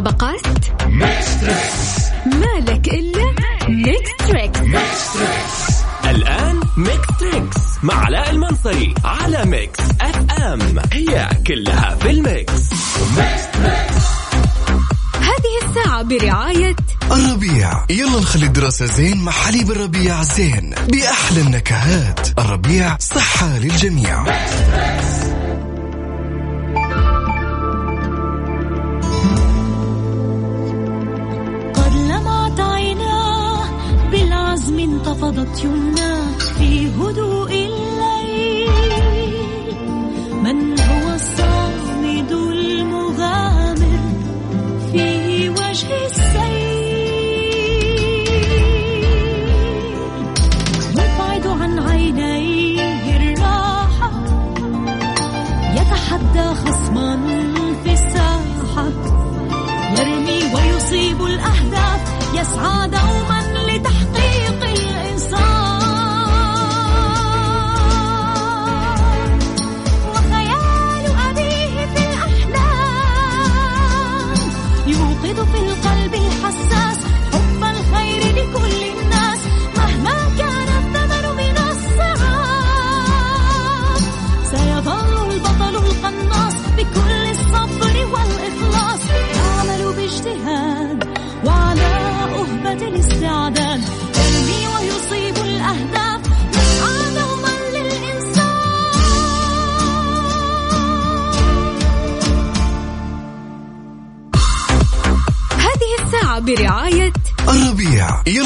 المسابقات مالك إلا Mix Trix. الآن Mix Trix مع علاء المنصري على Mix FM. هي كلها في ال mix. هذه الساعة برعاية الربيع. يلا نخلي الدراسة زين مع حليب الربيع زين بأحلى النكهات. الربيع صحة للجميع.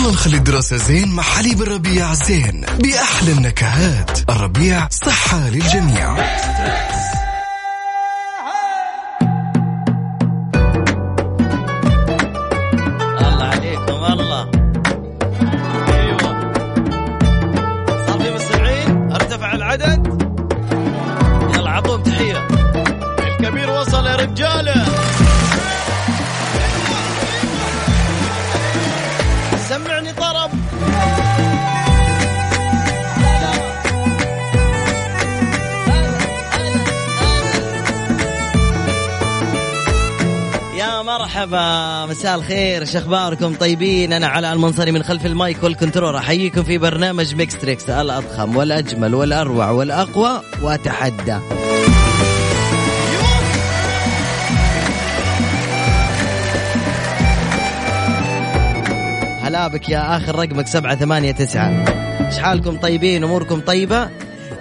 يلا نخلي الدراسة زين مع حليب الربيع زين بأحلى النكهات. الربيع صحة للجميع. مساء الخير شو أخباركم؟ طيبين. أنا علاء المنصري من خلف المايك وال control أحييكم في برنامج Mix Trix الأضخم والأجمل والأروع والأقوى وأتحدى. هلا بك يا آخر رقمك سبعة ثمانية تسعة. إيش حالكم؟ طيبين؟ أموركم طيبة؟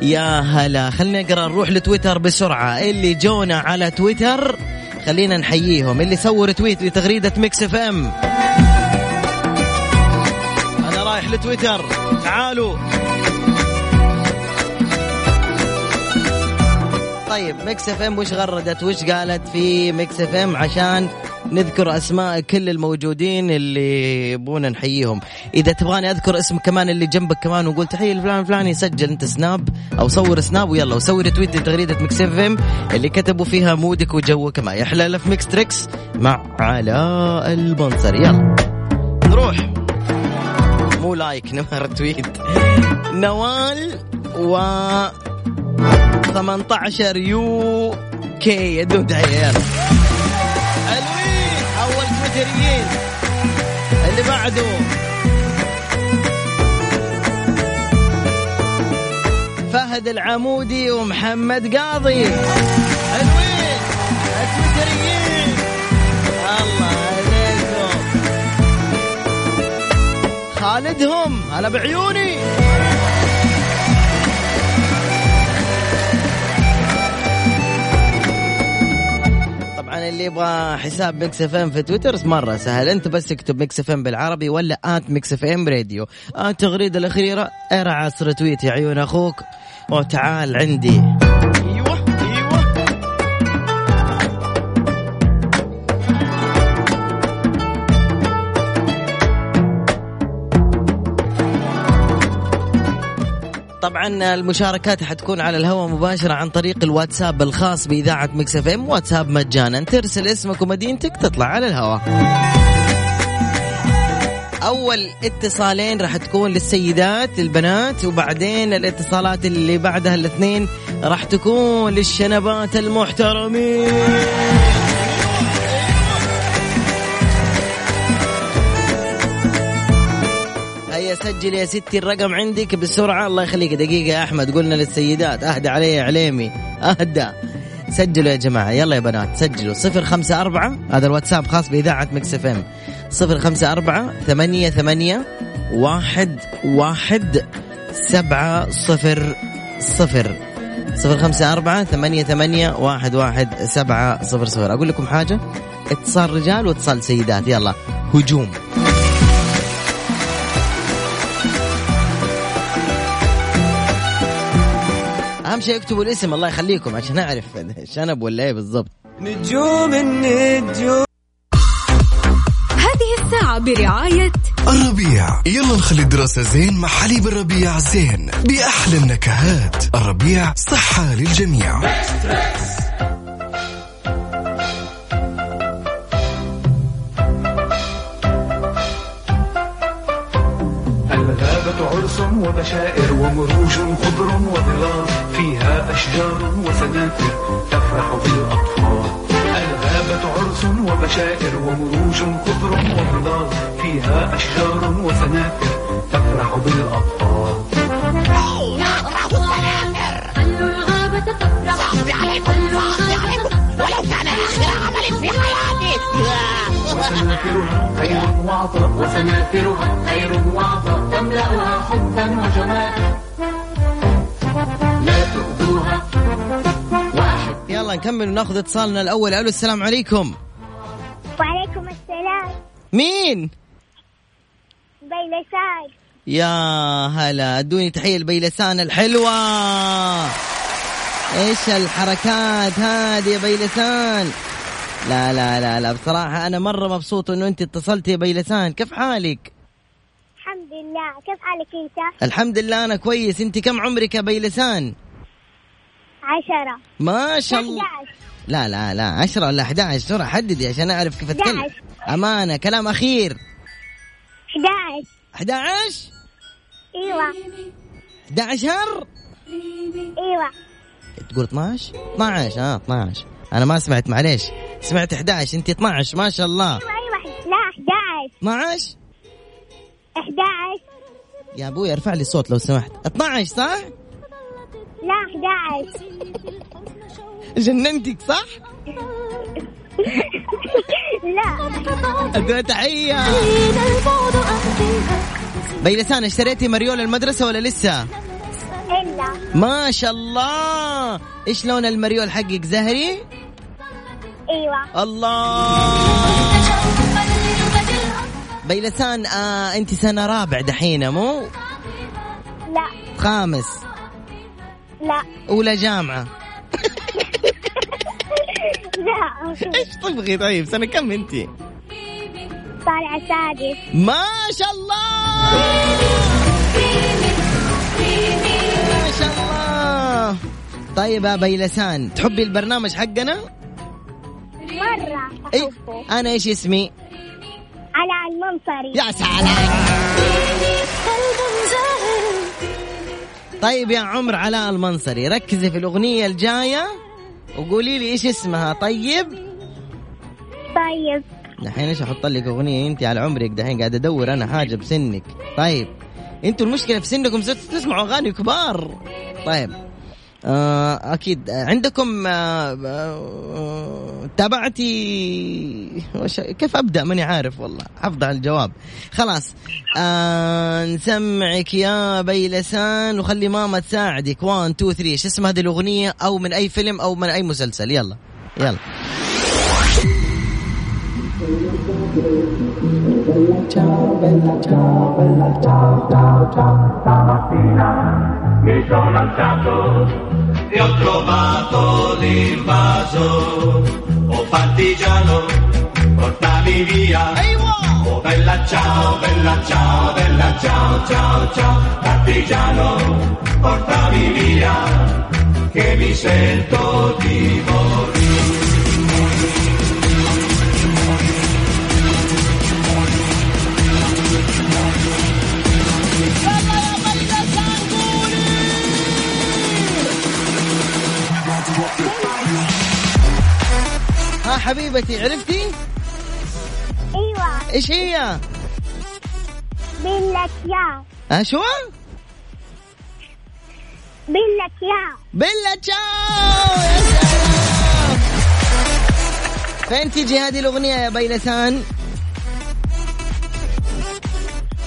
يا هلا خلينا نقرأ نروح لتويتر بسرعة. اللي جونا على تويتر خلينا نحييهم. اللي سووا tweet لتغريدة Mix FM. أنا رايح لتويتر. تعالوا. طيب Mix FM وش غردت؟ وش قالت في Mix FM عشان نذكر أسماء كل الموجودين اللي يبغون نحييهم. إذا تبغاني أذكر اسم كمان اللي جنبك كمان وقول تحية لفلان الفلاني سجل أنت Snap أو صور Snap ويلا وسوي retweet لتغريدة Mix FM اللي كتبوا فيها مودك وجوك ما يحلى لك ميكس تريكس مع علاء البنصري. يلا. نروح. مو لايك نمر تويت نوال و 18 يو كي. يدوم تحيه اول تويتريين اللي بعده. فهد العمودي ومحمد قاضي. حلوين التويتريين الله عليكم. خالدهم هلا بعيوني. طبعا اللي يبغى حساب Mix FM في تويتر مرة سهل. أنت بس اكتب Mix FM بالعربي ولا at Mix FM Radio التغريده الأخيرة ارى عصر tweet يا عيون أخوك. وتعال عندي. طبعا المشاركات حتكون على الهواء مباشرة عن طريق الواتساب الخاص بإذاعة Mix FM. واتساب مجانا. ترسل اسمك ومدينتك تطلع على الهواء. أول اتصالين راح تكون للسيدات البنات وبعدين الاتصالات اللي بعدها الاثنين راح تكون للشنبات المحترمين. سجل يا ستي الرقم عندك بسرعة. الله يخليك. دقيقة يا أحمد قلنا للسيدات. أهدى علي يا عليمي. أهدى. سجلوا يا جماعة. يلا يا بنات سجلوا. صفر خمسة أربعة هذا الواتساب خاص بإذاعة Mix FM. صفر خمسة أربعة ثمانية ثمانية واحد واحد سبعة صفر صفر. صفر خمسة أربعة ثمانية ثمانية واحد واحد سبعة صفر صفر. أقول لكم حاجة اتصال رجال واتصال سيدات. يلا هجوم. أهم شيء اكتبوا الاسم الله يخليكم عشان أعرف شنب ولا إيه بالضبط. نجوم النجوم. هذه الساعة برعاية الربيع. يلا نخلي الدراسة زين مع حليب الربيع زين بأحلى النكهات. الربيع صحة للجميع. وبشائر ومروج خضر وظلال فيها أشجار وسنافر تفرح بالأطفال. الغابة عرس وبشائر ومروج خضر وظلال فيها أشجار وسنافر تفرح بالأطفال. خلوا الغابة تفرح خلوا الغابة وسنافرها خير وعطاء وسنافرها خير وعطاء تملأها حبا وجمالا لا تؤذوها يلا نكمل وناخذ اتصالنا الأول. ألو السلام عليكم. وعليكم السلام. مين؟ بيلسان. يا هلا أدوني تحية البيلسان الحلوة. إيش الحركات هذه يا بيلسان؟ لا لا لا لا. بصراحة أنا مرة مبسوط إنه أنت اتصلتي يا بيلسان. كيف حالك؟ الحمد لله. كيف حالك أنت؟ الحمد لله أنا كويس. أنت كم عمرك يا بيلسان؟ عشرة. ما شاء الله. 11 لا لا لا. 10 ولا 11 بسرعة حددي عشان أعرف كيف أتكلم. 11. أمانة. كلام أخير. 11 11 أيوه. 11 أيوه. تقول 12 12 آه 12 أنا ما سمعت معليش. سمعت 11 أنت 12 ما شاء الله. أيوه أيوه لا 11 12 11 يا أبوي ارفع لي الصوت لو سمحت. 12 صح؟ لا 11 جننتك صح؟ لا. أهديها بيلسان اشتريتي مريول المدرسة ولا لسه؟ إلا. ما شاء الله. إيش لون المريول حقك زهري؟ إيوه. الله. بيلسان آه أنت سنة رابع دحين مو؟ لا. خامس. لا. أولى جامعة. لا إيش تبغي؟ طيب سنة كم أنت؟ طالعة سادس. ما شاء الله. ما شاء الله. طيب يا بيلسان تحبي البرنامج حقنا؟ مرة. إي أحبه أنا إيش اسمي؟ على المنصري. يا سلام. طيب يا عمر علاء المنصري ركزي في الأغنية الجاية وقولي لي إيش اسمها. طيب؟ طيب. دحين إيش أحط لك أغنية؟ أنت على عمرك دحين قاعد أدور أنا حاجة بسنك طيب أنتوا المشكلة في سنكم صرتوا تسمعوا أغاني كبار. طيب. أكيد. آه، عندكم آه آه تابعتي؟ وش كيف أبدأ؟ ماني عارف والله. حفظ على الجواب. خلاص. آه نسمعك يا بيلسان. وخلي ماما تساعدك. 1 2 3 شو اسم هذه الأغنية؟ أو من أي فيلم أو من أي مسلسل. يلا. يلا. Mi sono alzato e ho trovato l'invaso. Oh partigiano, portami via. Oh bella ciao, bella ciao, bella ciao, ciao, ciao. Partigiano, portami via, che mi sento di morire. حبيبتي عرفتي؟ أيوه. إيش هي؟ يا ها شو؟ بلك يا بلا تشاو يا سلام! فين تيجي هذه الأغنية يا بيلسان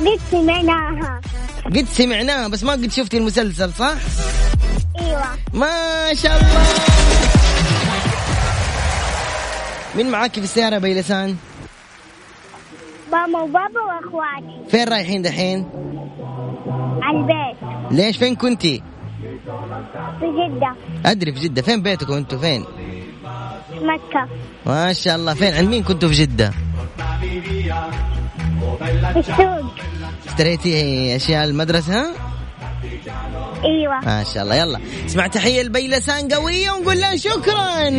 قد سمعناها. قد سمعناها بس ما قد شفتي المسلسل صح؟ أيوه. ما شاء الله! مين معاكي في السيارة يا بيلسان ماما وبابا وأخواتي. فين رايحين دحين؟ على البيت. ليش فين كنتي في جدة. أدري في جدة. فين بيتكم أنتوا؟ فين؟ في مكة. ما شاء الله. فين؟ عند مين كنتوا في جدة؟ في السوق. اشتريتي أشياء المدرسة؟ أيوه. ما شاء الله. يلا اسمع تحية البيلسان قوية ونقول لها شكرا.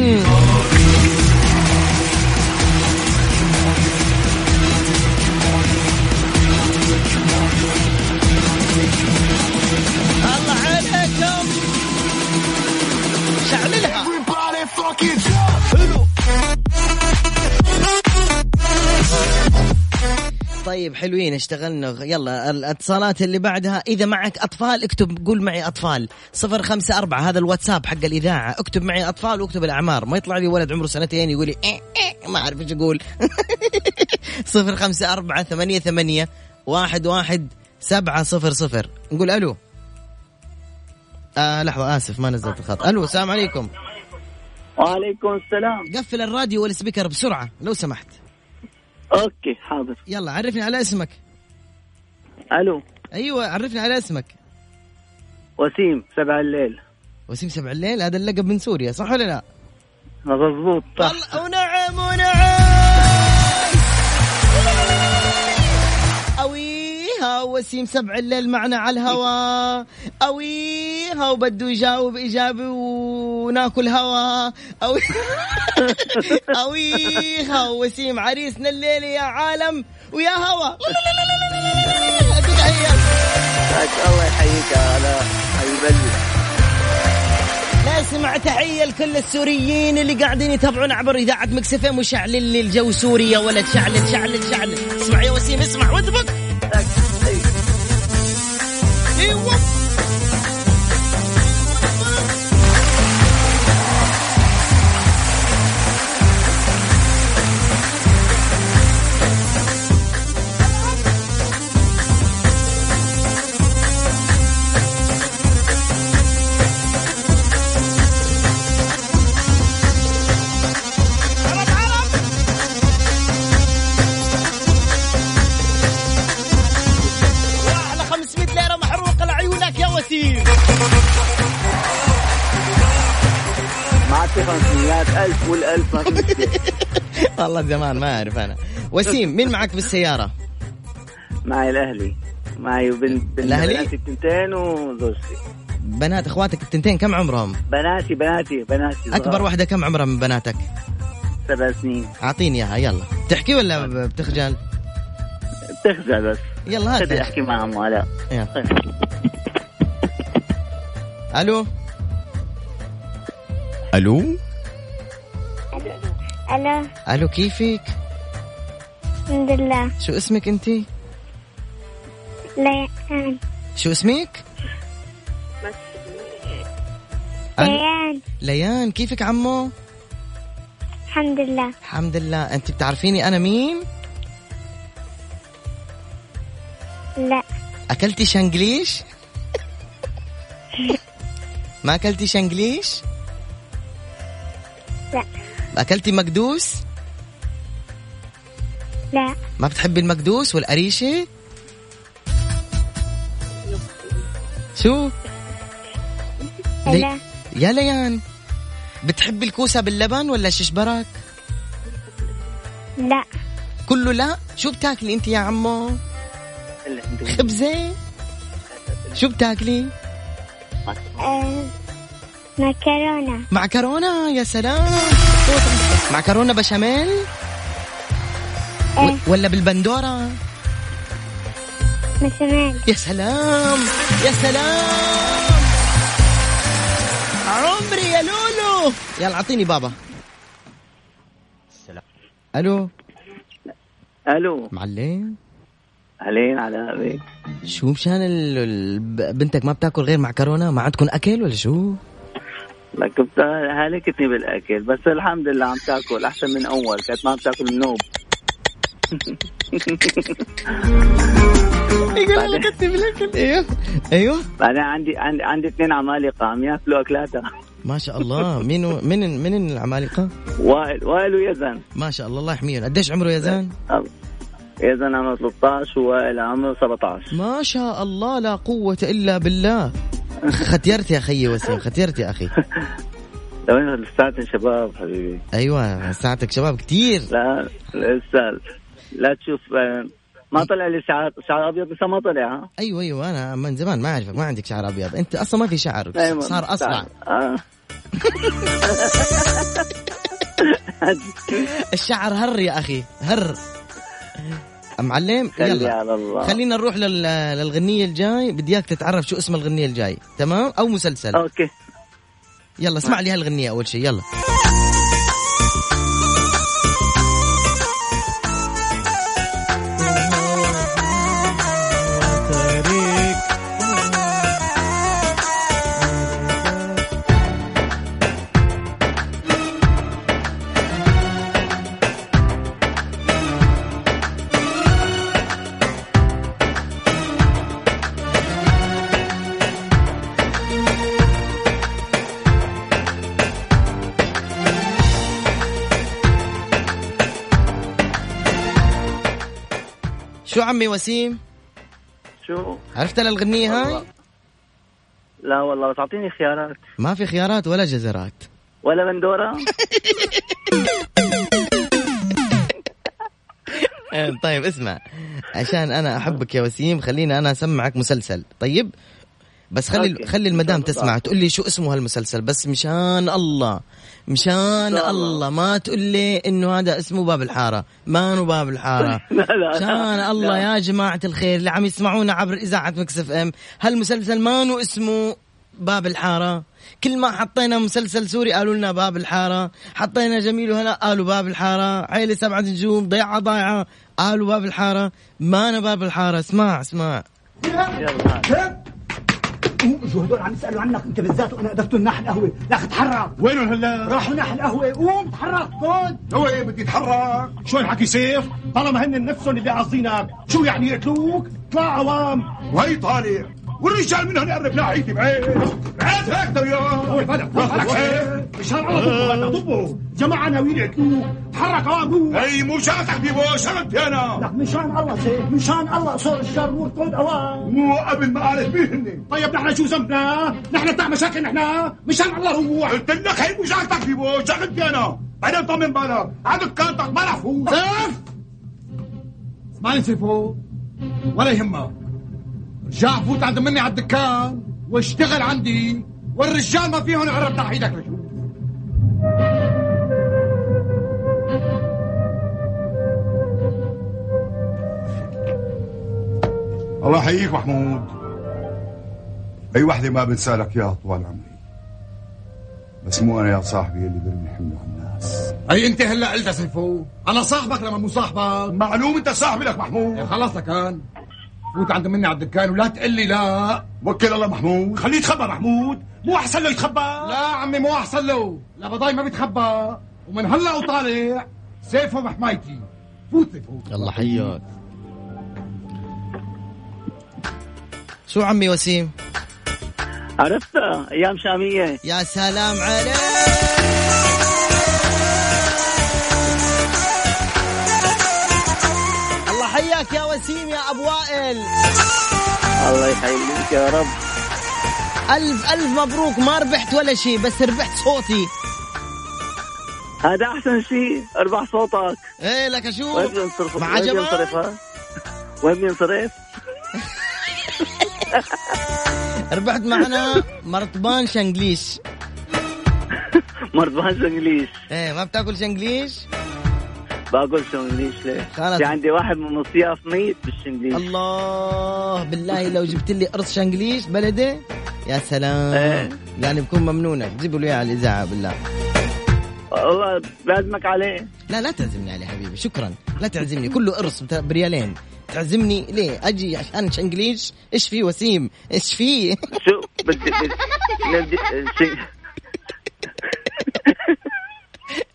طيب حلوين اشتغلنا. يلا الاتصالات اللي بعدها إذا معك أطفال اكتب قول معي أطفال. صفر خمسة أربعة هذا الواتساب حق الإذاعة. اكتب معي أطفال واكتب الأعمار. ما يطلع لي ولد عمره سنتين يقول لي إيه إيه ما أعرف إيش أقول. صفر خمسة أربعة ثمانية ثمانية واحد واحد سبعة صفر صفر. نقول ألو. آه لحظة آسف ما نزلت الخط. ألو السلام عليكم. وعليكم السلام. قفل الراديو والسبيكر بسرعة لو سمحت. okay حاضر. يلا عرفني على اسمك. ألو. أيوه عرفني على اسمك. وسيم سبع الليل. وسيم سبع الليل؟ هذا اللقب من سوريا صح ولا لا؟ مضبوط صح. ونعم ونعم. وسيم سبع الليل معنا على الهوا. اويها وبده يجاوب إجابة وناكل هوا. أوي اويها وسيم عريسنا الليل يا عالم ويا هوا. الله يحييك على حبيب نسمع تحية لكل السوريين اللي قاعدين يتابعونا عبر إذاعة مكسفين وشعلل الجو سوري يا ولد. شعلل شعلل شعلل اسمع يا وسيم اسمع وادبك أيوه واحلى 500 ألف والألف مشكلة. والله زمان ما أعرف أنا وسيم مين معك بالسيارة؟ معي الأهلي معي وبنت بنت الأهلي؟ بناتي التنتين وزوجتي بنات أخواتك التنتين كم عمرهم؟ بناتي بناتي بناتي صغار. أكبر واحدة كم عمرها من بناتك؟ سبع سنين أعطيني إياها يلا تحكي ولا بتخجل؟ بتخزى بس يلا هات أحكي معهم ولا يلا. ألو ألو ألو ألو كيفك؟ الحمد لله شو اسمك أنت؟ ليان شو اسمك؟ ليان ليان كيفك عمو؟ الحمد لله الحمد لله أنت بتعرفيني أنا مين؟ لا أكلتي شنقليش؟ ما أكلتي شنقليش؟ لا أكلتي مقدوس؟ لا ما بتحبي المقدوس والقريشة؟ شو؟ لي- لا يا ليان بتحبي الكوسة باللبن ولا ششبرك؟ لا كله لا شو بتاكلي أنت يا عمو؟ خبزة؟ شو بتاكلي؟ آه، مكرونة معكرونة يا سلام معكرونة بشاميل؟ إيه. ولا بالبندورة؟ مشمال يا سلام يا سلام. عمري يا لولو. يلا أعطيني بابا. السلام. ألو؟ ألو. معلم. أهلين على بيك شو مشان ال- ال- بنتك ما بتاكل غير معكرونه ما عندكم أكل ولا شو؟ كنت هلكتني بالأكل بس الحمد لله عم تاكل أحسن من أول كانت ما عم تاكل النوب يقول لك بالأكل. أيوه أيوه. بعدين عندي عندي عندي اثنين عمالقة عم يأكلوا أكلاتها. ما شاء الله. مين و- من من العمالقة؟ وائل وائل ويزن. ما شاء الله الله يحميهم. قديش عمره يزان يزن عمره 13 ووائل عمره 17 ما شاء الله لا قوة إلا بالله. ختيرت يا خيي وسيم ختيرت يا أخي. لو لساتهم شباب حبيبي. أيوه ساعتك شباب كتير. لا لسه لا تشوف ما طلع لي شعر شعر أبيض لسه ما طلع ها؟ أيوه أيوه أنا من زمان ما أعرفك ما عندك شعر أبيض. أنت أصلا ما في شعر دايماً. صار أصلع. آه. الشعر هر يا أخي هر. معلم يلا. على الله. خلينا نروح لل... للغنية الجاي. بدي إياك تتعرف شو اسم الغنية الجاي. تمام؟ أو مسلسل. أوكي. يلا اسمع لي هالغنية أول شيء يلا. شو عمي وسيم؟ شو؟ عرفت الغنية هاي. لا والله بس أعطيني خيارات. ما في خيارات ولا جزرات. ولا بندوره آه، طيب اسمع عشان أنا أحبك يا وسيم خليني أنا أسمعك مسلسل. طيب؟ بس خلي okay. خلي المدام. تسمع تقول لي شو اسمه هالمسلسل بس مشان الله مشان الله. الله. ما تقول لي إنه هذا اسمه باب الحارة. ما انه باب الحارة. لا لا. مشان الله يا جماعة الخير اللي عم يسمعونا عبر إذاعة Mix FM. هالمسلسل ما انه اسمه باب الحارة. كل ما حطينا مسلسل سوري قالوا لنا باب الحارة. حطينا جميل وهلا قالوا باب الحارة. عيلة سبعة نجوم ضيعة ضايعة قالوا باب الحارة. ما أنا باب الحارة. اسمع اسمع. يلا. شو هدول عم يسألوا عنك انت بالذات وأنا قدرتوا ناحي القهوة لا أخي تحرك وينهم هلا؟ راحوا ناحي القهوة قوم تحرك خد هو إيه بدي اتحرك؟ شو الحكي سيف؟ طالما هن نفسهم اللي قاصدينك، شو يعني يقتلوك؟ طلع عوام وهي طالع والرجال منهم يقرب ناحيتي بعيد. بعيد هيك يا. مشان الله ضبه جماعة ناويين يقتلوك تحرك قوم أي مو شغلتك بيبو شغلتي أنا. لك مشان الله سيف مشان الله صور الشر مرتد اوام مو قبل ما قالت مين طيب نحن شو ذنبنا؟ نحن بتاع مشاكل نحن. مشان الله روح قلت لك هي مو شغلتك بيبو شغلتي أنا. بعدين طمن بالك عدد كانتك ما رح فوت سيف اسمعني سيفو ولا يهمك. رجع فوت عند مني على الدكان واشتغل عندي والرجال ما فيهم يقرب ناحيتك لشوف الله يحييك محمود. أي وحدة ما بنسالك إياها طوال عمري. بس مو أنا يا صاحبي اللي برمي حمله على الناس. هي أنت هلأ قلت سيفو أنا صاحبك لما مو صاحبك. معلوم أنت صاحبي لك محمود. خلص لكان فوت عند مني على الدكان ولا تقول لي لا. وكل الله محمود. خليه يتخبى محمود. مو أحسن له يتخبى. لا عمي مو أحسن له. لا بضاي ما بيتخبى. ومن هلا وطالع سيفه بحمايتي فوت سيفو الله حياك. شو عمي وسيم؟ عرفتها أيام شامية. يا سلام عليك. حياك يا وسيم يا أبو وائل. الله يحييك يا رب. ألف ألف مبروك ما ربحت ولا شيء بس ربحت صوتي. هذا أحسن شيء اربح صوتك. إيه لك أشوف. مع جمال؟ وين بينصرف؟ ربحت معنا مرطبان شنقليش مرضبان انجليش إيه ما بتاكل شنقليش باكل شنجليش ليه؟ في عندي واحد من الصياف ميت بالشنجليش الله بالله لو جبت لي قرص شنقليش بلدي يا سلام. إيه. يعني بكون ممنونك جيبوا لي على الإذاعة بالله. والله لازمك عليه. لا لا تعزمني عليه حبيبي. شكرا. لا تعزمني. كله قرص بريالين. تعزمني ليه؟ أجي عشان شنقليش إيش في وسيم؟ إيش في؟ شو بدي بدي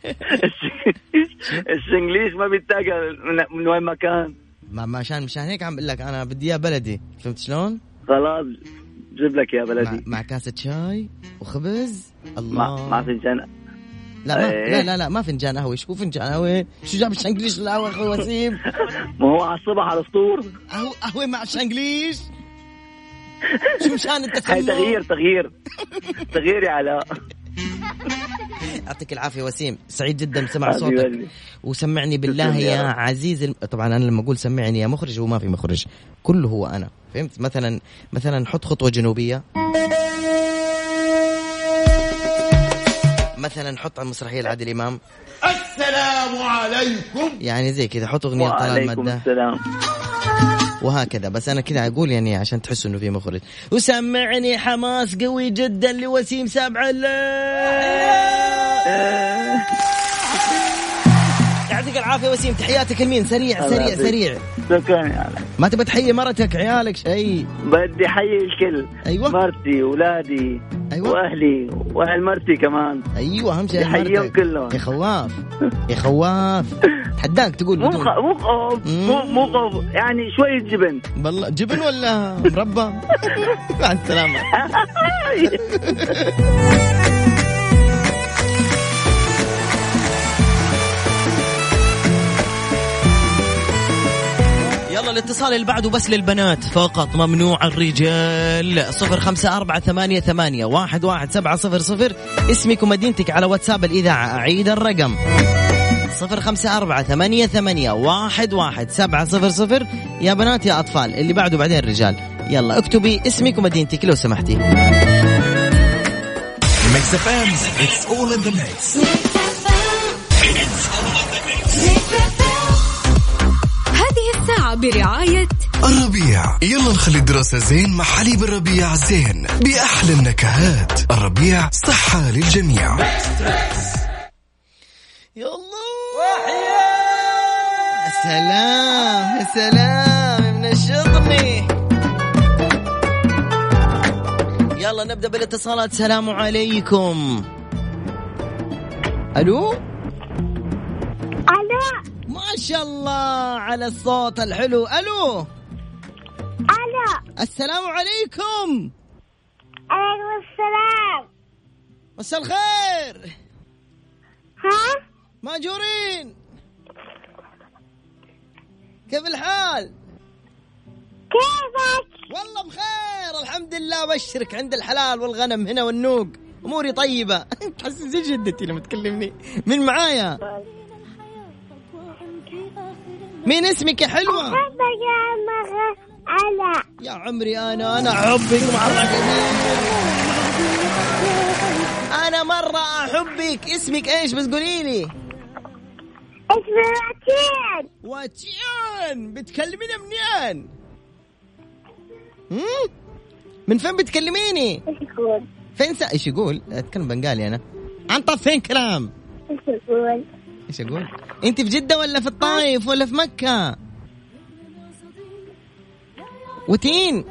الشنجليش ما بيتاكل من- وين ما كان. ما عشان مشان هيك عم بقول لك أنا بدي إياه بلدي. فهمت شلون؟ خلاص جيب لك يا مع, بلدي. مع كاسة شاي وخبز. الله. مع مع فنجان لا ما إيه. لا لا لا ما فنجان قهوه شو فنجان قهوه شو جاب الشنقليش للقهوه أخوي وسيم؟ ما هو على الصبح على الفطور قهوه قهوه مع الشنقليش شو مشان هاي التسمم تغيير تغيير. تغيير يا علاء. يعطيك العافية وسيم. سعيد جدا بسمع صوتك. وسمعني بالله يا. عزيز الم... طبعا أنا لما أقول سمعني يا مخرج هو ما في مخرج. كله هو أنا. فهمت؟ مثلا مثلا حط خطوة جنوبية. مثلا حط على المسرحية لعادل إمام. السلام عليكم. يعني زي كذا حط أغنية طلال وعليكم مده السلام. وهكذا. بس أنا كذا أقول يعني عشان تحسوا إنه في مخرج. وسمعني حماس قوي جدا لوسيم سبع يعطيك العافية وسيم تحياتك لمين؟ سريع سريع. سريع. شكرا يا ما تبى تحيي مرتك عيالك؟ شيء. بدي حيي الكل. أيوه. مرتي ولادي أيوة. وأهلي وأهل مرتي كمان. أيوه أهم شيء يحييهم مرتك. كلهم. يا خواف يا خواف. تحداك تقول مو خ... مو خوف مو مو خوف يعني شوية جبن. والله جبن ولا مربى؟ مع السلامة. الاتصال اللي بعده بس للبنات فقط. ممنوع الرجال. صفر خمسة أربعة ثمانية ثمانية واحد واحد سبعة صفر صفر. اسمك ومدينتك على واتساب الإذاعة. أعيد الرقم. صفر خمسة أربعة ثمانية ثمانية واحد واحد سبعة صفر صفر. يا بنات يا أطفال اللي بعده بعدين الرجال. يلا اكتبي اسمك ومدينتك لو سمحتي. Mix FM it's all in the mix هذه الساعة برعاية الربيع. يلا نخلي الدراسة زين مع حليب الربيع زين بأحلى النكهات. الربيع صحة للجميع. يا الله يا سلام يا سلام من الشطني يلا نبدأ بالاتصالات سلام عليكم. ألو؟ ما شاء الله على الصوت الحلو. ألو. ألو. السلام عليكم. عليكم السلام. مساء الخير. ها؟ ماجورين. كيف الحال؟ كيفك؟ والله بخير. الحمد لله بشرك عند الحلال والغنم هنا والنوق. أموري طيبة. تحس زي جدتي لما تكلمني. مين معايا؟ مين اسمك يا حلوة؟ احبك يا مغ على يا عمري أنا أنا أحبك. مرة كثير أنا مرة أحبك. اسمك إيش؟ بس قولي لي. اسمي واتين. واتيان بتكلميني منين؟ من فين بتكلميني؟ إيش يقول؟ فين سا... إيش يقول؟ أتكلم بنغالي أنا. عن طب فين كلام؟ إيش يقول؟ إيش أقول؟ أنت في جدة ولا في الطايف ولا في مكة؟ وتين؟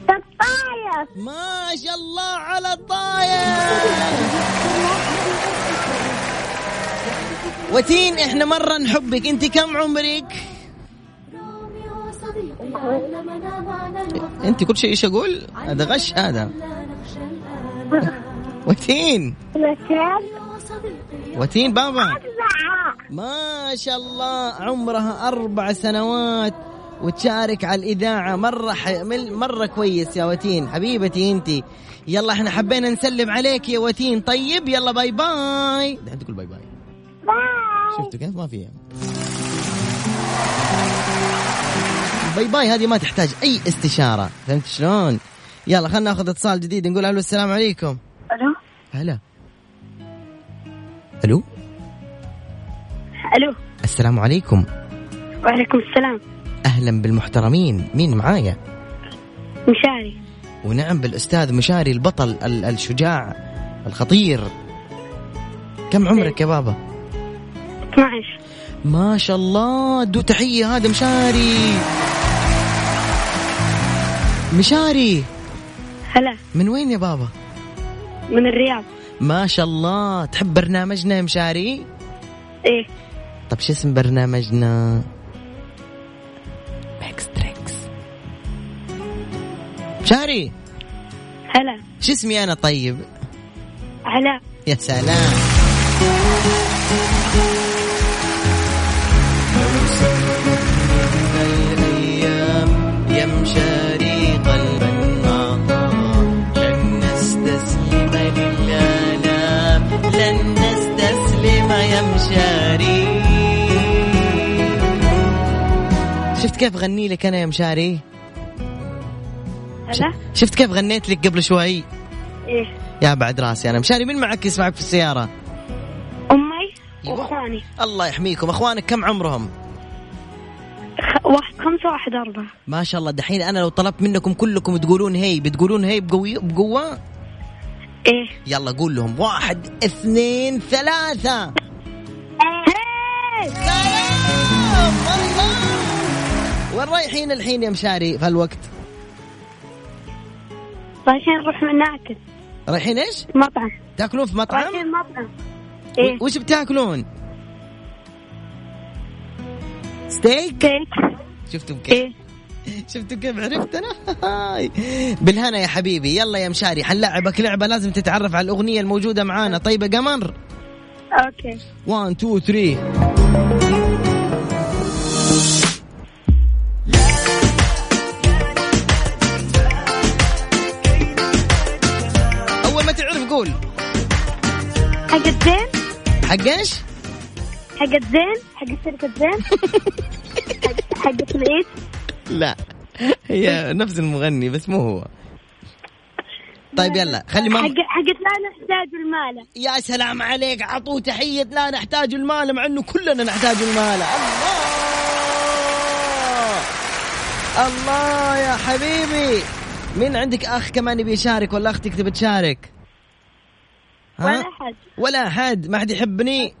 الطايف. ما شاء الله على الطايف. وتين إحنا مرة نحبك. أنت كم عمرك؟ أنت كل شيء إيش أقول؟ هذا غش هذا. وتين؟ وتين بابا. ما شاء الله عمرها أربع سنوات وتشارك على الإذاعة. مرة ح... مرة كويس يا وتين. حبيبتي أنت. يلا إحنا حبينا نسلم عليك يا وتين. طيب يلا bye bye. دحين تقول bye bye. Bye. شفتوا كيف؟ ما فيها bye bye هذه ما تحتاج أي استشارة. فهمت شلون؟ يلا خلنا ناخذ اتصال جديد نقول ألو السلام عليكم. ألو. هلا. ألو؟ ألو. السلام عليكم. وعليكم السلام. أهلا بالمحترمين. مين معايا؟ مشاري. ونعم بالأستاذ مشاري البطل ال- الشجاع الخطير. كم عمرك يا بابا؟ 12 ما شاء الله. دو تحية. هذا مشاري. مشاري. هلا. من وين يا بابا؟ من الرياض. ما شاء الله. تحب برنامجنا يا مشاري؟ إيه. طب شو اسم برنامجنا؟ Mix Trix مشاري هلا. شو اسمي أنا طيب؟ علاء يا سلام. كيف غني لك أنا يا مشاري؟ هلا شفت كيف غنيت لك قبل شوي؟ إيه. يا بعد راسي أنا. مشاري من معك يسمعك في السيارة؟ أمي. وإخواني. الله يحميكم. إخوانك كم عمرهم؟ خ... واحد خمسة واحد أربعة. ما شاء الله. دحين أنا لو طلبت منكم كلكم تقولون هي بتقولون هي بقوي بقوة؟ إيه. يلا قول لهم. واحد اثنين ثلاثة. سلام الله وين رايحين الحين يا مشاري في هالوقت؟ رايحين نروح ناكل رايحين إيش؟ مطعم. تاكلون في مطعم؟ رايحين مطعم. إيه. وش بتاكلون؟ ستيك؟ كيك شفتوا كيف؟ إيه. شفتوا كيف عرفت أنا. بالهنا يا حبيبي. يلا يا مشاري حنلعبك لعبة لازم تتعرف على الأغنية الموجودة معانا. طيب يا قمر؟ أوكي. 1 2 3 اول ما تعرف قول حقت زين حق إيش؟ حقت زين حقت شركة زين؟ حق- العيد لا. هي نفس المغني بس مو هو. طيب يلا خلي حق ماما حقت لا نحتاج المال. يا سلام عليك عطوه تحية لا نحتاج المال مع إنه كلنا نحتاج المال. الله! الله يا حبيبي. مين عندك؟ أخ كمان يبي يشارك ولا أختك تبي تشارك؟ ها؟ ولا أحد ولا احد ما حد يحبني؟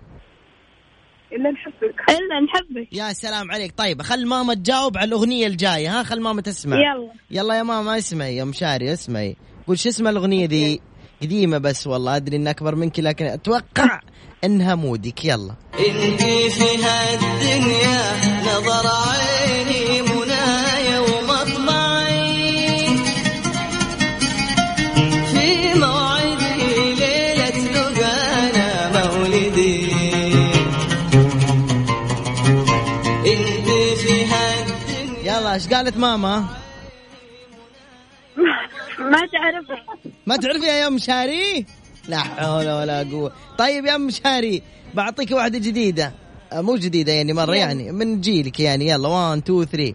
إلا نحبك. إلا نحبك. يا سلام عليك. طيب خل ماما تجاوب على الأغنية الجاية ها؟ خل ماما تسمع. يلا. يلا يا ماما اسمعي يا مشاري اسمعي. قول شو اسم الأغنية دي؟ قديمة بس والله أدري ان أكبر منك لكن أتوقع إنها مودك. يلا. انت في هالدنيا نظر عيني إيش قالت ماما؟ ما تعرفها. ما تعرفيها يا مشاري لا حول ولا قوة. طيب يا مشاري بعطيك واحدة جديدة. آه، مو جديدة يعني مرة يعني من جيلك يعني. يلا 1 2 3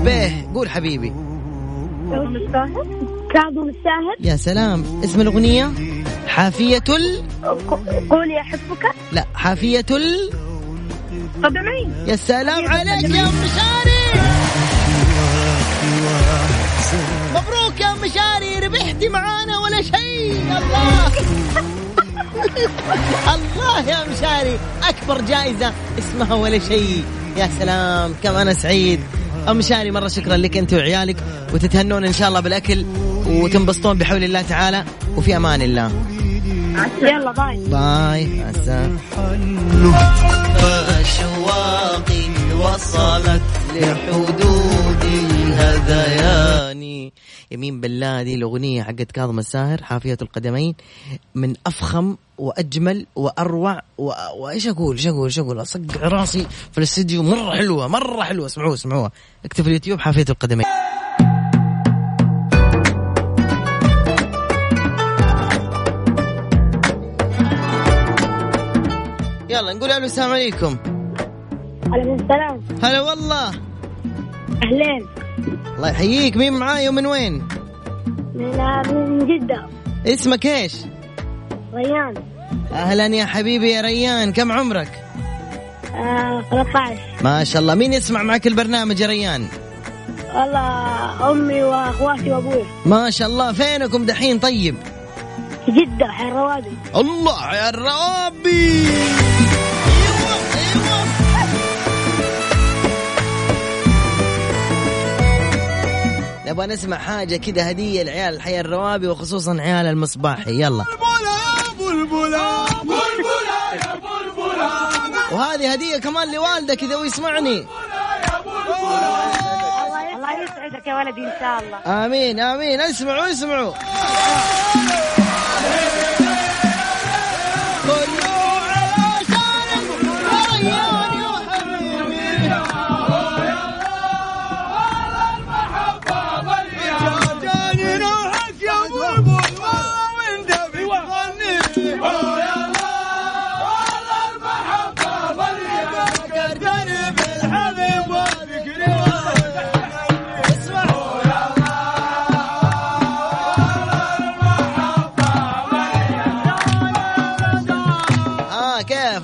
لبيه قول حبيبي. كاظم الساهر يا سلام. اسم الأغنية؟ حافية ال... قولي أحبك. لا حافية ال... قدمين يا سلام عليك يا مشاري مبروك يا مشاري ربحتي معانا ولا شيء. الله. الله يا مشاري أكبر جائزة. اسمها ولا شيء. يا سلام. كم أنا سعيد. أم مشاري مرة شكرا لك أنت وعيالك وتتهنون إن شاء الله بالأكل وتنبسطون بحول الله تعالى وفي أمان الله. يلا باي. باي وصلت لحدود الهذيان يمين بالله دي الأغنية حقت كاظم الساهر حافية القدمين من أفخم وأجمل وأروع و... وإيش أقول؟ إيش أقول؟ إيش أقول؟ أصقع راسي في الاستديو مرة حلوة مرة حلوة اسمعوها اسمعوها. اكتب في اليوتيوب حافية القدمين. يلا نقول ألو السلام عليكم. عليكم السلام. هلا والله. أهلين. الله يحييك مين معاي ومن وين؟ من من جدة. اسمك إيش؟ ريان. أهلا يا حبيبي يا ريان كم عمرك؟ آه 13 ما شاء الله مين يسمع معك البرنامج يا ريان؟ والله أمي وأخواتي وأبوي. ما شاء الله فينكم دحين طيب؟ في جدة حي الروادي الله يا الرابي نبغى نسمع حاجة كده هدية لعيال الحياة الروابي وخصوصا عيال المصباحي. يلا. وهذه هدية كمان لوالدك إذا هو يسمعني. الله يسعدك يا ولدي إن شاء الله. آمين آمين. اسمعوا اسمعوا.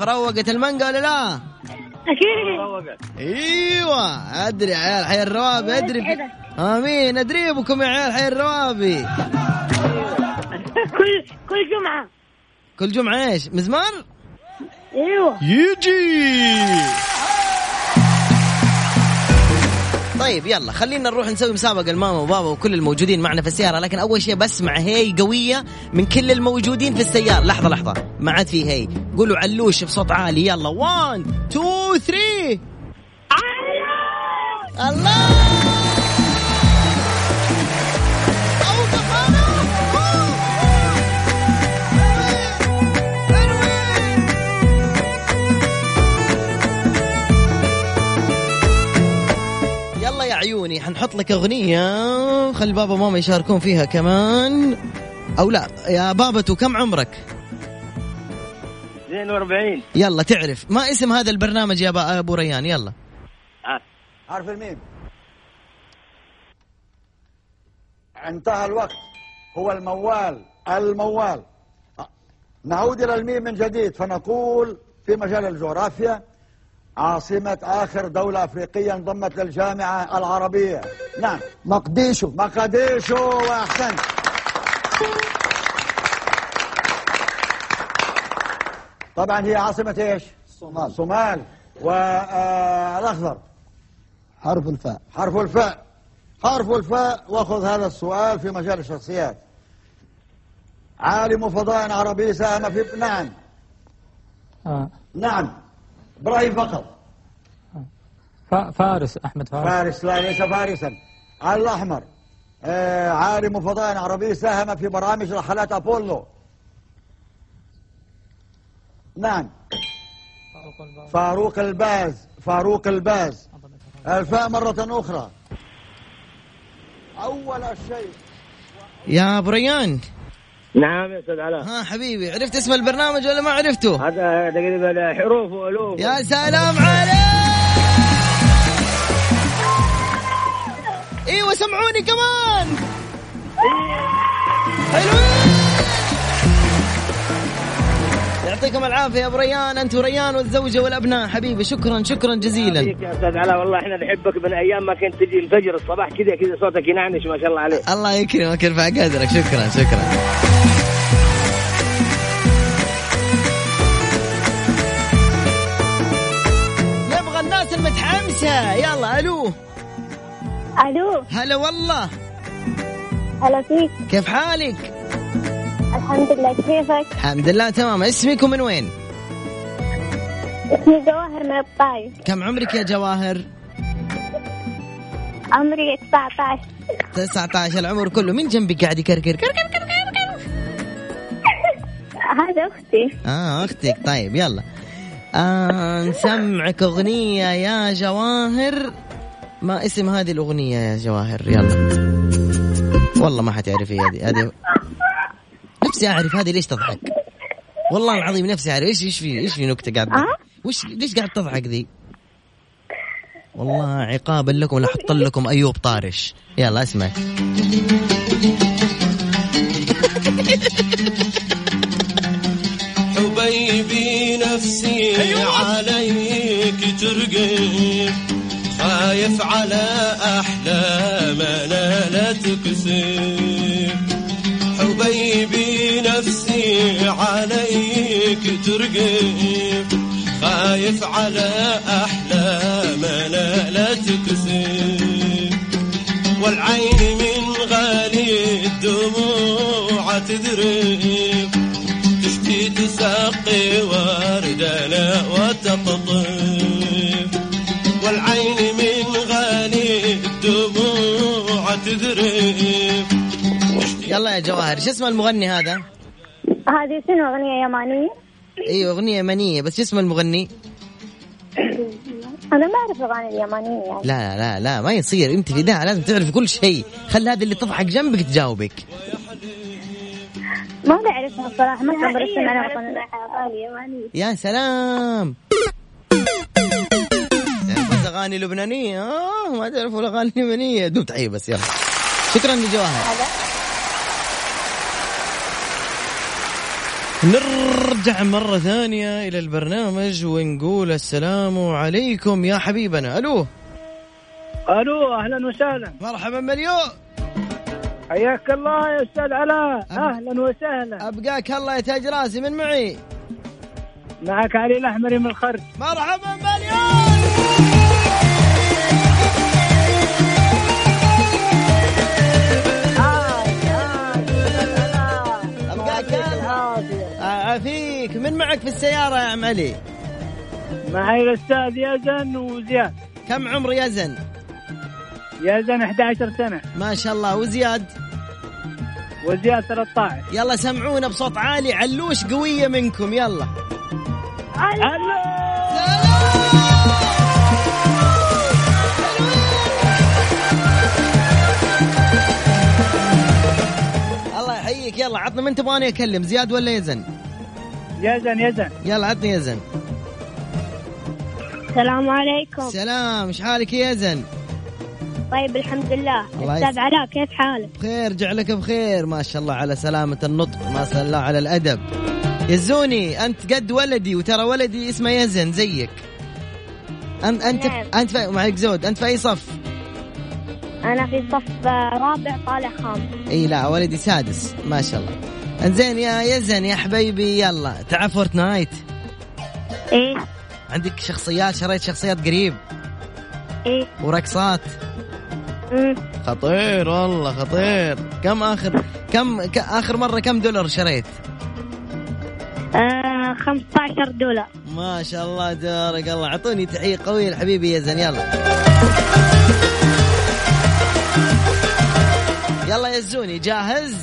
روقت المانجا ولا لا؟ أكيد أيوه أدري يا عيال حي الروابي أدري آمين أدري بكم يا عيال حي الروابي كل كل جمعة كل جمعة إيش؟ مزمار؟ أيوه يجي طيب يلا خلينا نروح نسوي مسابقة الماما وبابا وكل الموجودين معنا في السيارة لكن أول شيء بسمع هي قوية من كل الموجودين في السيارة. لحظة لحظة ما عاد في هي. قولوا علوش بصوت عالي يلا 1 2 3 الله! حنحط لك أغنية خلي بابا وماما يشاركون فيها كمان. أو لا يا بابتو كم عمرك؟ 42 يلا تعرف. ما اسم هذا البرنامج يا أبو ريان؟ يلا. حرف الميم؟ انتهى الوقت. هو الموال الموال. نعود إلى الميم من جديد فنقول في مجال الجغرافيا عاصمة آخر دولة أفريقية انضمت للجامعة العربية. نعم. مقديشو. مقديشو وأحسنت طبعا هي عاصمة إيش؟ صومال. صومال. والأخضر. حرف الفاء. حرف الفاء. حرف الفاء. واخذ هذا السؤال في مجال الشخصيات. عالم فضاء عربي ساهم في نعم. آه. نعم. إبراهيم فقط. فا- فارس أحمد فارس. فارس لا ليس فارسا. الأحمر. آه عالم فضاء عربي ساهم في برامج رحلات أبولو. نعم. فاروق الباز فاروق الباز. الفاء مرة أخرى. أول شيء. يا أبو ريان. نعم يا أستاذ علاء. ها حبيبي عرفت اسم البرنامج ولا ما عرفته؟ هذا تقريبا حروف وألوف. يا سلام عليك! إيوه سمعوني كمان! حلوين؟ يعطيكم العافية يا أبو ريان. انت وريان والزوجة والأبناء. حبيبي شكرا شكرا جزيلا. يا أستاذ علاء والله إحنا نحبك من أيام ما كنت تجي الفجر الصباح كذا كذا صوتك ينعنش ما شاء الله عليك. الله يكرمك يرفع قدرك. شكرا شكرا. نبغى الناس المتحمسة. يلا ألو. ألو. هلا والله. هلا فيك. كيف حالك؟ الحمد لله كيفك؟ الحمد لله تمام. اسمك ومن وين؟ اسمي جواهر من الطايف. كم عمرك يا جواهر؟ عمري 19 19 العمر كله من جنبك قاعد يكركر. كركر هذا أختي. آه أختك. طيب يلا. آه نسمعك أغنية يا جواهر. ما اسم هذه الأغنية يا جواهر؟ يلا. والله ما حتعرفي هذه. هذه نفسي أعرف هذه ليش تضحك؟ والله العظيم نفسي أعرف. إيش إيش في إيش في نكتة قاعد وش ليش قاعد تضحك ذي؟ والله عقابا لكم لاحط لكم أيوب طارش. يلا اسمع. حبيبي نفسي عليك ترقب. خايف على أحلامنا لا تكسب. خايف على أحلامنا لا تكسب والعين من غالي الدموع تذرب تشتي تسقي وردنا وتقطف والعين من غالي الدموع تذرب يلا يا جواهر شو اسم المغني هذا؟ هذه شنو أغنية يمانية؟ أيوه أغنية يمنيه بس شو اسم المغني؟ أنا ما أعرف الأغاني اليمانية يعني. لا لا لا ما يصير. أنت في اذاعه لازم تعرف كل شيء. خلي هذا اللي تضحك جنبك تجاوبك. ما بعرفها الصراحة ما كان برسم أنا أغاني يمانية يا سلام. بس أغاني لبنانية. آه ما تعرفوا الأغاني اليمنيه دوب تحيه بس يلا. شكرا لجواهر. نرجع مرة ثانية إلى البرنامج ونقول السلام عليكم يا حبيبنا. ألو. ألو أهلا وسهلا. مرحبا مليون حياك الله يا أستاذ علاء. أهلا وسهلا. أبقاك الله يا تاج راسي من معي. معك علي الأحمري من الخرج. مرحبا مليون عافيك من معك في السيارة يا عم علي؟ معي الأستاذ يزن وزياد. كم عمر يزن؟ يزن 11 سنة. ما شاء الله. وزياد؟ وزياد 13 يلا سمعونا بصوت عالي. علوش قوية منكم. يلا. الله يحييك. يلا عطنا من تبغاني أكلم. زياد ولا يزن؟ يزن يزن يلا عطني يزن السلام عليكم. سلام إيش حالك يا يزن طيب الحمد لله. الله أستاذ يس- علاء كيف حالك؟ بخير جعلك بخير. ما شاء الله على سلامة النطق ما شاء الله على الأدب. يزوني أنت قد ولدي وترى ولدي اسمه يزن زيك. أنت أنت نعم. أنت في... معك زود. أنت في أي صف؟ أنا في صف رابع طالع خامس. إي لا ولدي سادس. ما شاء الله. انزين يا يزن يا حبيبي يلا تعال Fortnite. إيه. عندك شخصيات شريت شخصيات قريب؟ إيه. ورقصات؟ أمم. خطير والله خطير. كم آخر كم. آخر مرة كم دولار شريت؟ آه 15 دولار. ما شاء الله تبارك الله. أعطوني تحية قوية لحبيبي يزن يلا. يلا يا زوني جاهز؟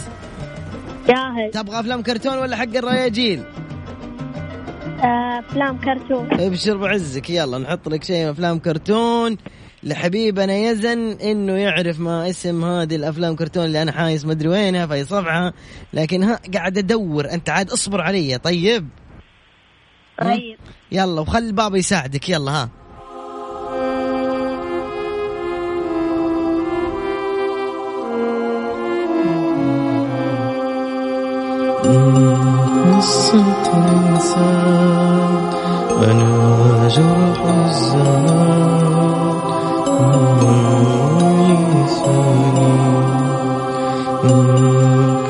جاهز. تبغى أفلام كرتون ولا حق الرياجيل؟ آه، أفلام كرتون. ابشر بعزك. يلا نحط لك شيء أفلام كرتون لحبيبنا يزن إنه يعرف ما اسم هذه الأفلام كرتون اللي أنا حايس مدري وينها في صفحه لكن ها قاعد أدور. أنت عاد اصبر علي. طيب؟ طيب. يلا وخلي بابا يساعدك. يلا ها. قصة إنسان أنا جرح الزمان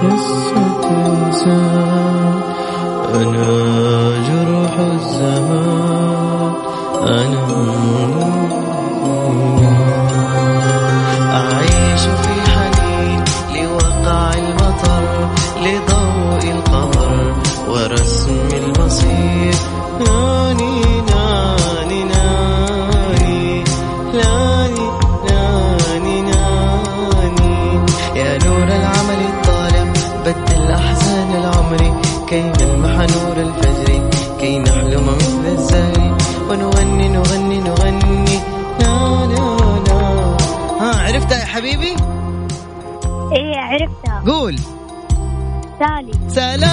قصة أنا جرح الزمان أنا سالي. سلام!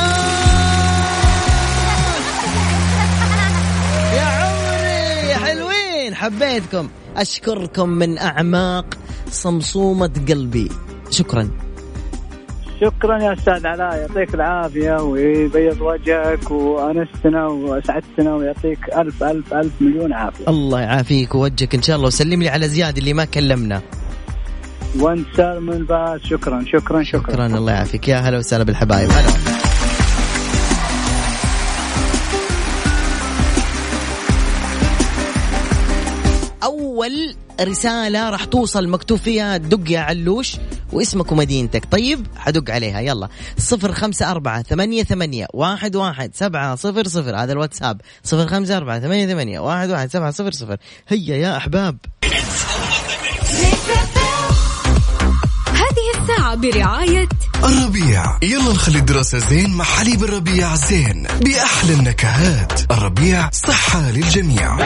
يا عمري يا حلوين حبيتكم. أشكركم من أعماق صمصومة قلبي. شكرا. شكرا يا أستاذ علاء يعطيك العافية ويبيض وجهك وأنستنا وأسعدتنا ويعطيك ألف ألف ألف مليون عافية. الله يعافيك ووجهك إن شاء الله وسلم لي على زياد اللي ما كلمنا. وانت سالم الباس شكرا شكرا شكرا. شكرا الله يعافيك. يا هلا وسهلا بالحبايب. هلا. أول رسالة راح توصل مكتوب فيها دق يا علوش واسمك ومدينتك. طيب حدق عليها. يلا. صفر خمسة أربعة ثمانية ثمانية واحد واحد سبعة صفر صفر. هذا الواتساب. صفر خمسة أربعة ثمانية ثمانية واحد واحد سبعة صفر صفر. هيا يا أحباب. برعاية الربيع. يلا نخلي الدراسة زين مع حليب الربيع زين بأحلى النكهات. الربيع صحة للجميع.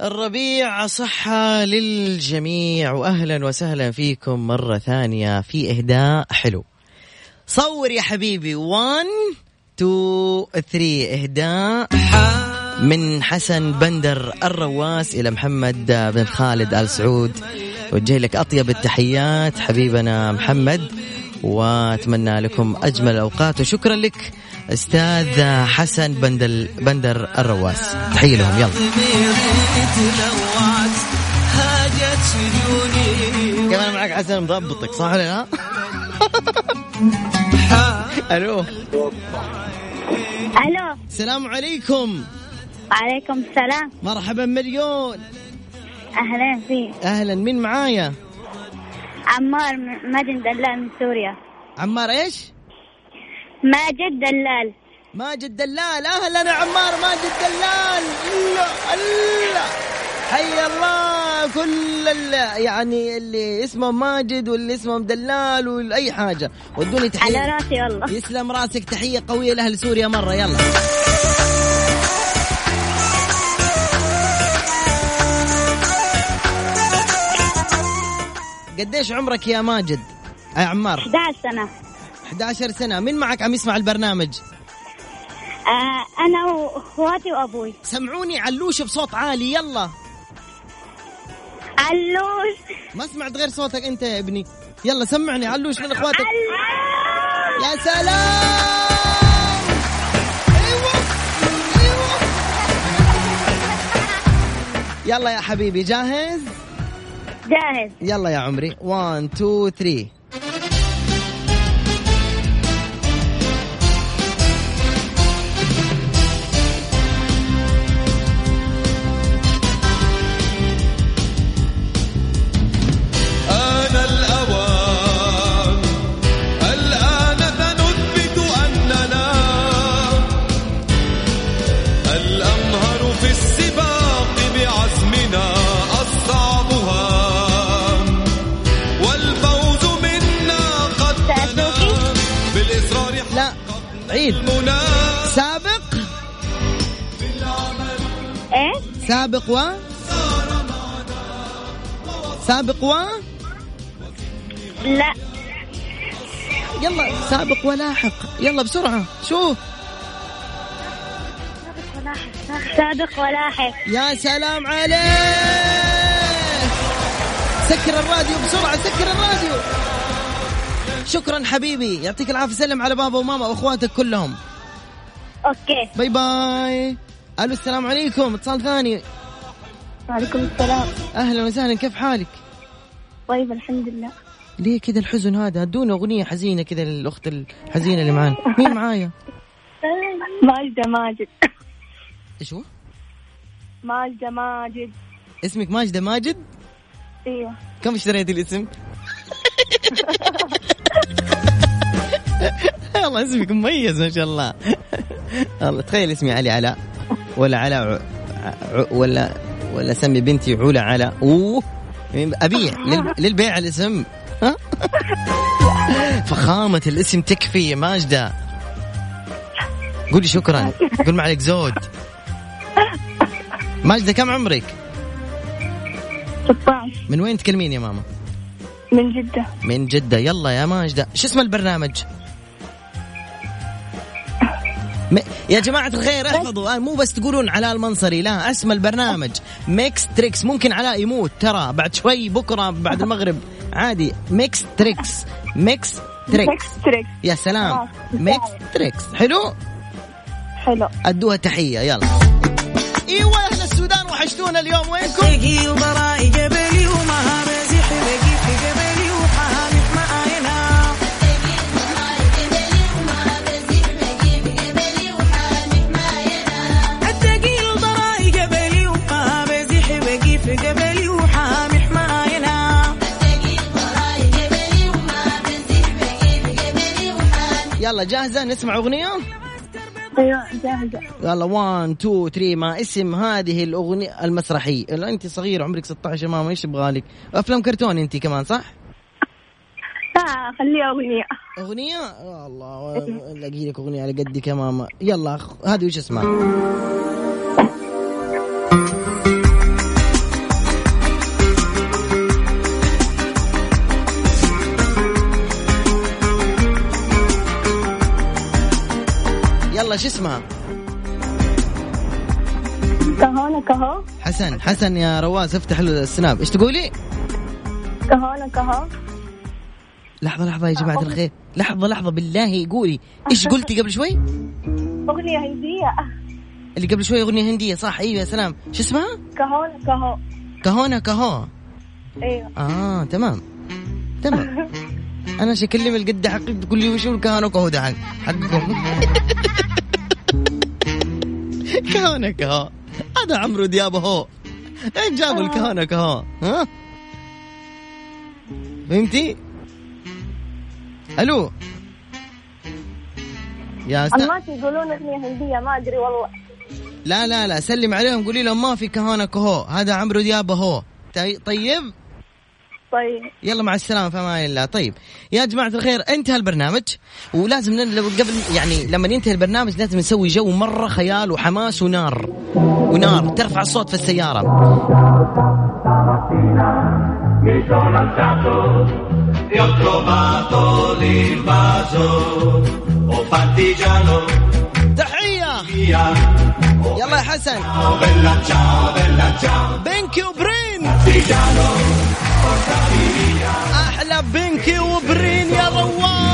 الربيع صحة للجميع وأهلا وسهلا فيكم مرة ثانية في إهداء حلو. صور يا حبيبي 1 2 3 إهداء من حسن بندر الرواس إلى محمد بن خالد آل سعود. وجه لك أطيب التحيات حبيبنا محمد وأتمنى لكم أجمل الأوقات. وشكرا لك أستاذ حسن بندل بندر الرواس. تحية لهم. يلا. كمان معك حسن مضبطك صح ولا لا؟ ألو. ألو. السلام عليكم. وعليكم السلام. مرحبا مليون. أهلا فيك. أهلا مين معايا؟ عمار ماجد دلال من سوريا. عمار إيش؟ ماجد دلال. ماجد دلال. أهلا يا عمار ماجد دلال. الله الله. حي الله. كل ال- يعني اللي اسمه ماجد واللي اسمه دلال واي حاجة. ودوني تحية. على راسي والله يسلم راسك. تحية قوية لأهل سوريا مرة يلا. قديش عمرك يا ماجد؟ يا عمار. 11 سنة. 11 سنة. مين معك عم يسمع البرنامج؟ آه أنا وأخواتي وأبوي. سمعوني علوش بصوت عالي. يلا. علوش. ما سمعت غير صوتك أنت يا ابني. يلا سمعني علوش من إخواتك. يا سلام. أيوه. أيوه. يلا يا حبيبي جاهز؟ جاهز. يلا يا عمري. 1 2 3 سابق و سابق و لا. يلا سابق ولاحق. يلا بسرعة. شوف سابق ولاحق. يا سلام عليك. سكر الراديو بسرعة سكر الراديو. شكرا حبيبي. يعطيك العافية. سلم على بابا وماما وأخواتك كلهم. Okay. Bye bye. ألو السلام عليكم. اتصال ثاني. وعليكم السلام. أهلا وسهلا كيف حالك؟ طيب الحمد لله. ليه كذا الحزن هذا؟ ادونا أغنية حزينة كذا للأخت الحزينة اللي معانا. مين معايا؟ ماجدة ماجد. إيش هو؟ ماجدة ماجد. اسمك ماجدة ماجد؟ إيوه. كم اشتريت الاسم؟ والله اسمك مميز ما شاء الله. الله تخيل اسمي علي علاء. ولا علاء. ولا ولا سمي بنتي علا علاء أوه. ابيع لل... للبيع الاسم؟ فخامة الاسم تكفي يا ماجدة. قولي شكرا. قول ما عليك زود. ماجدة كم عمرك؟ 16 من وين تكلمين يا ماما؟ من جدة. من جدة. يلا يا ماجدة. شو اسم البرنامج؟ م... يا جماعة الخير احفظوا. آه، مو بس تقولون علاء المنصري لا اسم البرنامج. Mix Trix ممكن علاء يموت ترى. بعد شوي بكرة بعد المغرب. عادي. Mix Trix Mix Trix Mix Trix يا سلام. Mix Trix حلو؟ حلو. أدوها تحية. يلا. إيوه أهل السودان وحشتونا اليوم. وينكم؟ يلا جاهزة نسمع أغنية؟ أيوه جاهزة. يلا 1 2 3 ما اسم هذه الأغنية المسرحية. لا أنت صغير عمرك 16 ماما إيش يبغالك أفلام كرتون أنت كمان صح؟ لا خليها أغنية. يا الله الاقي لك أغنية على قدك يا ماما. يلا هذه وش اسمها؟ يلا شو اسمها؟ كهونة كهو. حسن حسن يا رواز افتح له السناب. إيش تقولي؟ كهونة كهو. لحظة لحظة يا جماعة الخير. لحظة لحظة بالله قولي إيش قلتي قبل شوي؟ أغنية هندية. اللي قبل شوي أغنية هندية صح؟ أيوه يا سلام. شو اسمها؟ كهونة كهو. كهونا كهو. أيوه. آه تمام. تمام. أنا شكلي من القد حقي تقول لي وشو الكهانة كهو ده حق- حقكم؟ كهانة كهو هذا عمرو دياب هو. إيش جابوا الكهانة كهو ها؟ فهمتي؟ ألو؟ يا الناس يقولون أغنية هندية ما أدري والله. لا لا لا سلم عليهم قولي لهم ما في كهانة كهو هذا عمرو دياب هو. طي- طيب؟ طيب يلا مع السلامة في أمان الله طيب يا جماعة الخير انتهى البرنامج ولازم لو قبل يعني لما ينتهي البرنامج لازم نسوي جو مرة خيال وحماس ونار ونار ترفع الصوت في ho trovato l'invaso. Partigiano, تحية. يلا يا حسن bella ciao, bella ciao. Via. أحلى بنكي وبرين يا رواس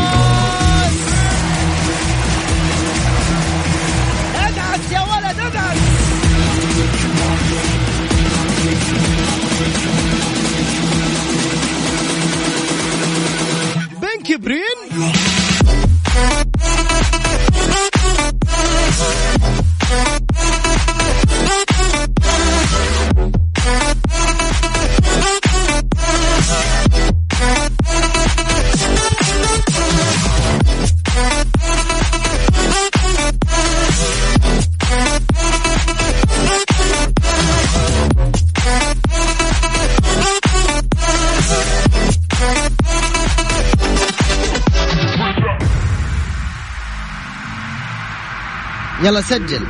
يلا سجل.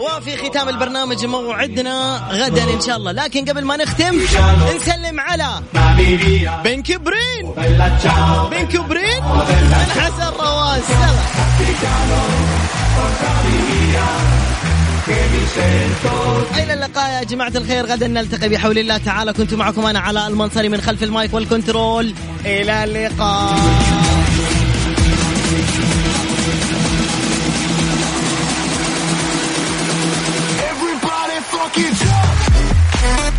وفي ختام البرنامج موعدنا غدا إن شاء الله لكن قبل ما نختم نسلم على Portami via. بنكي برين Bella ciao. بنكي برين من حسن رواس إلى اللقاء يا جماعة الخير. غدا نلتقي بحول الله تعالى. كنت معكم أنا علاء المنصري من خلف المايك والكنترول. إلى اللقاء.